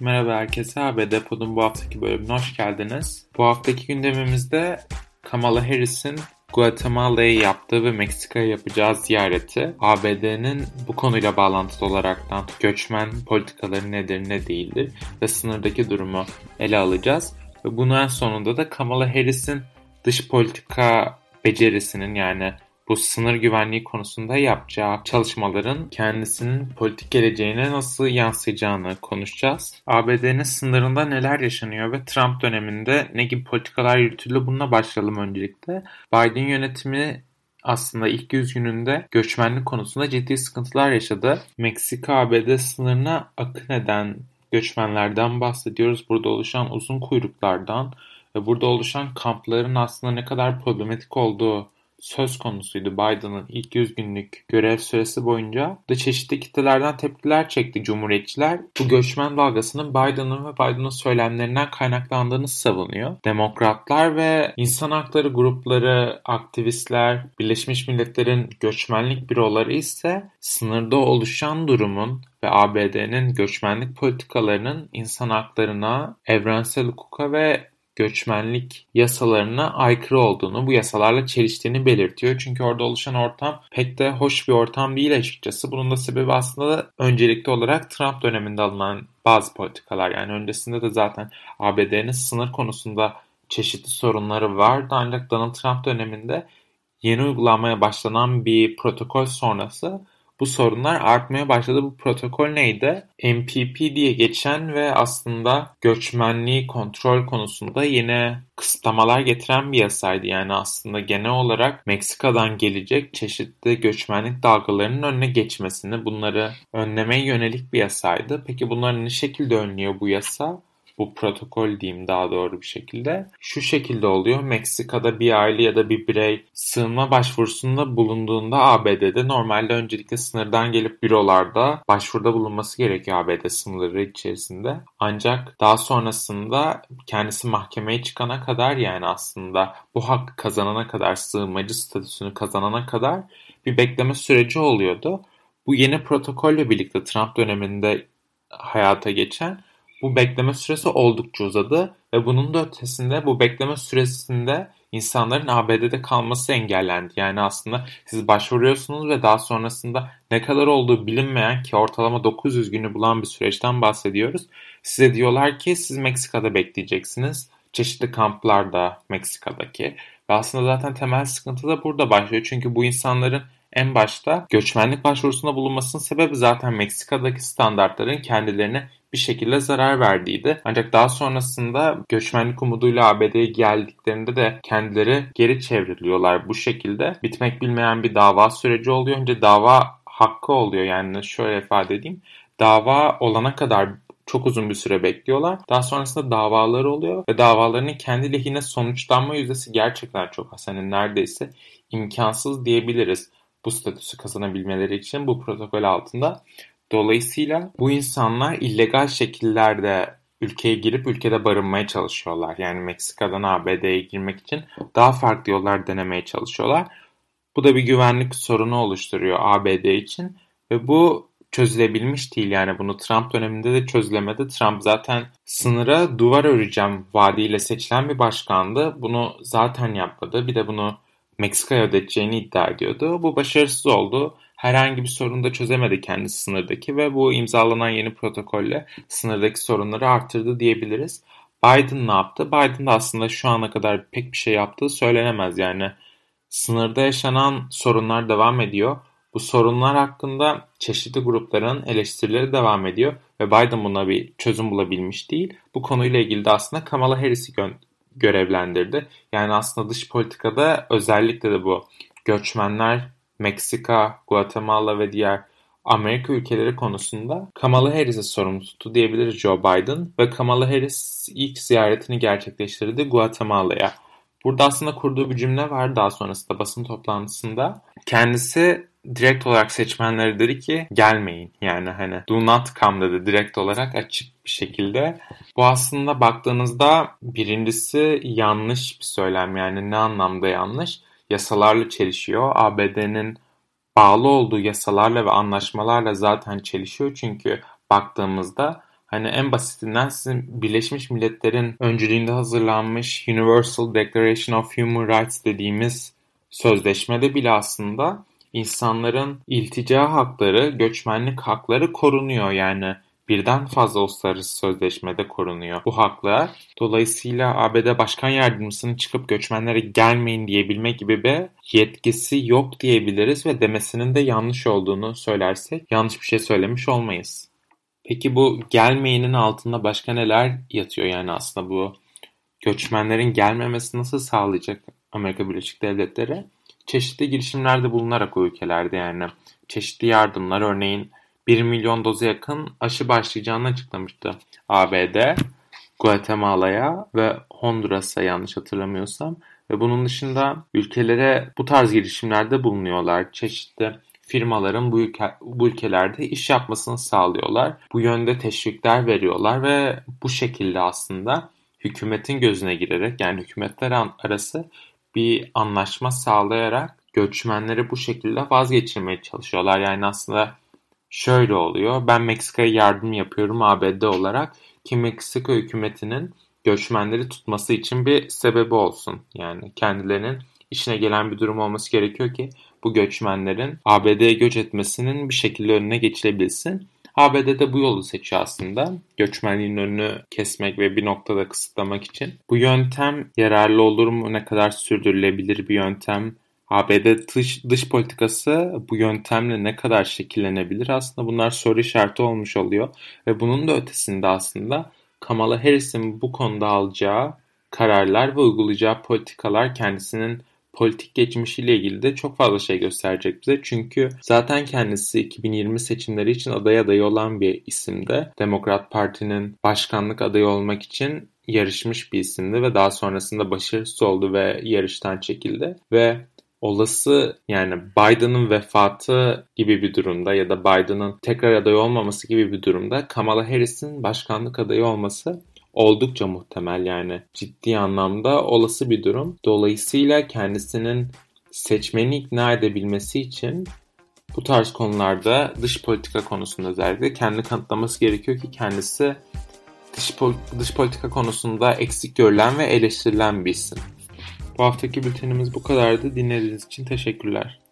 Merhaba herkese. ABD Pod'un bu haftaki bölümüne hoş geldiniz. Bu haftaki gündemimizde Kamala Harris'in Guatemala'ya yaptığı ve Meksika'ya yapacağı ziyareti, ABD'nin bu konuyla bağlantılı olaraktan göçmen politikaları nedir ne değildir ve sınırdaki durumu ele alacağız. Ve bunun en sonunda da Kamala Harris'in dış politika becerisinin yani bu sınır güvenliği konusunda yapacağı çalışmaların kendisinin politik geleceğine nasıl yansıyacağını konuşacağız. ABD'nin sınırında neler yaşanıyor ve Trump döneminde ne gibi politikalar yürütüldü bununla başlayalım öncelikle. Biden yönetimi aslında ilk yüz gününde göçmenlik konusunda ciddi sıkıntılar yaşadı. Meksika-ABD sınırına akın eden göçmenlerden bahsediyoruz. Burada oluşan uzun kuyruklardan ve burada oluşan kampların aslında ne kadar problematik olduğu söz konusuydu Biden'ın ilk 100 günlük görev süresi boyunca da çeşitli kitlelerden tepkiler çekti Cumhuriyetçiler. Bu göçmen dalgasının Biden'ın ve Biden'ın söylemlerinden kaynaklandığını savunuyor. Demokratlar ve insan hakları grupları, aktivistler, Birleşmiş Milletler'in göçmenlik büroları ise sınırda oluşan durumun ve ABD'nin göçmenlik politikalarının insan haklarına, evrensel hukuka ve göçmenlik yasalarına aykırı olduğunu, bu yasalarla çeliştiğini belirtiyor. Çünkü orada oluşan ortam pek de hoş bir ortam değil açıkçası. Bunun da sebebi aslında öncelikli olarak Trump döneminde alınan bazı politikalar. Yani öncesinde de zaten ABD'nin sınır konusunda çeşitli sorunları vardı. Ancak Donald Trump döneminde yeni uygulanmaya başlanan bir protokol sonrası bu sorunlar artmaya başladı. Bu protokol neydi? MPP diye geçen ve aslında göçmenliği kontrol konusunda yine kısıtlamalar getiren bir yasaydı. Yani aslında genel olarak Meksika'dan gelecek çeşitli göçmenlik dalgalarının önüne geçmesini, bunları önlemeye yönelik bir yasaydı. Peki bunları ne şekilde önlüyor bu yasa? Bu protokol diyeyim daha doğru bir şekilde. Şu şekilde oluyor. Meksika'da bir aile ya da bir birey sığınma başvurusunda bulunduğunda ABD'de normalde öncelikle sınırdan gelip bürolarda başvuruda bulunması gerekiyor ABD sınırları içerisinde. Ancak daha sonrasında kendisi mahkemeye çıkana kadar yani aslında bu hakkı kazanana kadar sığınmacı statüsünü kazanana kadar bir bekleme süreci oluyordu. Bu yeni protokolle birlikte Trump döneminde hayata geçen bu bekleme süresi oldukça uzadı ve bunun da ötesinde bu bekleme süresinde insanların ABD'de kalması engellendi. Yani aslında siz başvuruyorsunuz ve daha sonrasında ne kadar olduğu bilinmeyen ki ortalama 900 günü bulan bir süreçten bahsediyoruz. Size diyorlar ki siz Meksika'da bekleyeceksiniz. Çeşitli kamplarda Meksika'daki. Ve aslında zaten temel sıkıntı da burada başlıyor. Çünkü bu insanların en başta göçmenlik başvurusunda bulunmasının sebebi zaten Meksika'daki standartların kendilerine bir şekilde zarar verdiydi. Ancak daha sonrasında göçmenlik umuduyla ABD'ye geldiklerinde de kendileri geri çevriliyorlar bu şekilde. Bitmek bilmeyen bir dava süreci oluyor. Önce dava hakkı oluyor yani şöyle ifade edeyim. Dava olana kadar çok uzun bir süre bekliyorlar. Daha sonrasında davaları oluyor ve davalarının kendi lehine sonuçlanma yüzdesi gerçekten çok az. Hani neredeyse imkansız diyebiliriz bu statüsü kazanabilmeleri için bu protokol altında. Dolayısıyla bu insanlar illegal şekillerde ülkeye girip ülkede barınmaya çalışıyorlar. Yani Meksika'dan ABD'ye girmek için daha farklı yollar denemeye çalışıyorlar. Bu da bir güvenlik sorunu oluşturuyor ABD için ve bu çözülebilmiş değil. Yani bunu Trump döneminde de çözülemedi. Trump zaten sınıra duvar öreceğim vaadiyle seçilen bir başkandı. Bunu zaten yapmadı. Bir de bunu Meksika'ya ödeteceğini iddia ediyordu. Bu başarısız oldu herhangi bir sorunu da çözemedi kendi sınırdaki ve bu imzalanan yeni protokolle sınırdaki sorunları arttırdı diyebiliriz. Biden ne yaptı? Biden da aslında şu ana kadar pek bir şey yaptığı söylenemez. Yani sınırda yaşanan sorunlar devam ediyor. Bu sorunlar hakkında çeşitli grupların eleştirileri devam ediyor ve Biden buna bir çözüm bulabilmiş değil. Bu konuyla ilgili de aslında Kamala Harris'i gö- görevlendirdi. Yani aslında dış politikada özellikle de bu göçmenler Meksika, Guatemala ve diğer Amerika ülkeleri konusunda Kamala Harris'e sorumlu tuttu diyebiliriz Joe Biden ve Kamala Harris ilk ziyaretini gerçekleştirdi Guatemala'ya. Burada aslında kurduğu bir cümle var daha sonrasında basın toplantısında. Kendisi direkt olarak seçmenlere dedi ki gelmeyin yani hani do not come dedi direkt olarak açık bir şekilde. Bu aslında baktığınızda birincisi yanlış bir söylem yani ne anlamda yanlış? yasalarla çelişiyor. ABD'nin bağlı olduğu yasalarla ve anlaşmalarla zaten çelişiyor çünkü baktığımızda Hani en basitinden sizin Birleşmiş Milletler'in öncülüğünde hazırlanmış Universal Declaration of Human Rights dediğimiz sözleşmede bile aslında insanların iltica hakları, göçmenlik hakları korunuyor. Yani birden fazla uluslararası sözleşmede korunuyor bu haklar. Dolayısıyla ABD Başkan Yardımcısının çıkıp göçmenlere gelmeyin diyebilme gibi bir yetkisi yok diyebiliriz ve demesinin de yanlış olduğunu söylersek yanlış bir şey söylemiş olmayız. Peki bu gelmeyinin altında başka neler yatıyor yani aslında bu göçmenlerin gelmemesi nasıl sağlayacak Amerika Birleşik Devletleri? Çeşitli girişimlerde bulunarak o ülkelerde yani çeşitli yardımlar örneğin 1 milyon doza yakın aşı başlayacağını açıklamıştı ABD, Guatemala'ya ve Honduras'a yanlış hatırlamıyorsam. Ve bunun dışında ülkelere bu tarz girişimlerde bulunuyorlar. Çeşitli firmaların bu, ülke, bu ülkelerde iş yapmasını sağlıyorlar. Bu yönde teşvikler veriyorlar ve bu şekilde aslında hükümetin gözüne girerek yani hükümetler arası bir anlaşma sağlayarak göçmenleri bu şekilde vazgeçirmeye çalışıyorlar. Yani aslında şöyle oluyor. Ben Meksika'ya yardım yapıyorum ABD olarak ki Meksika hükümetinin göçmenleri tutması için bir sebebi olsun. Yani kendilerinin işine gelen bir durum olması gerekiyor ki bu göçmenlerin ABD'ye göç etmesinin bir şekilde önüne geçilebilsin. ABD de bu yolu seçiyor aslında. Göçmenliğin önünü kesmek ve bir noktada kısıtlamak için. Bu yöntem yararlı olur mu? Ne kadar sürdürülebilir bir yöntem? ABD dış, dış politikası bu yöntemle ne kadar şekillenebilir? Aslında bunlar soru işareti olmuş oluyor. Ve bunun da ötesinde aslında Kamala Harris'in bu konuda alacağı kararlar ve uygulayacağı politikalar kendisinin politik geçmişiyle ilgili de çok fazla şey gösterecek bize. Çünkü zaten kendisi 2020 seçimleri için aday adayı olan bir isimde. Demokrat Parti'nin başkanlık adayı olmak için yarışmış bir isimdi ve daha sonrasında başarısız oldu ve yarıştan çekildi. Ve olası yani Biden'ın vefatı gibi bir durumda ya da Biden'ın tekrar aday olmaması gibi bir durumda Kamala Harris'in başkanlık adayı olması oldukça muhtemel yani ciddi anlamda olası bir durum. Dolayısıyla kendisinin seçmeni ikna edebilmesi için bu tarz konularda dış politika konusunda özellikle kendi kanıtlaması gerekiyor ki kendisi dış, dış politika konusunda eksik görülen ve eleştirilen bir isim. Bu haftaki bültenimiz bu kadardı. Dinlediğiniz için teşekkürler.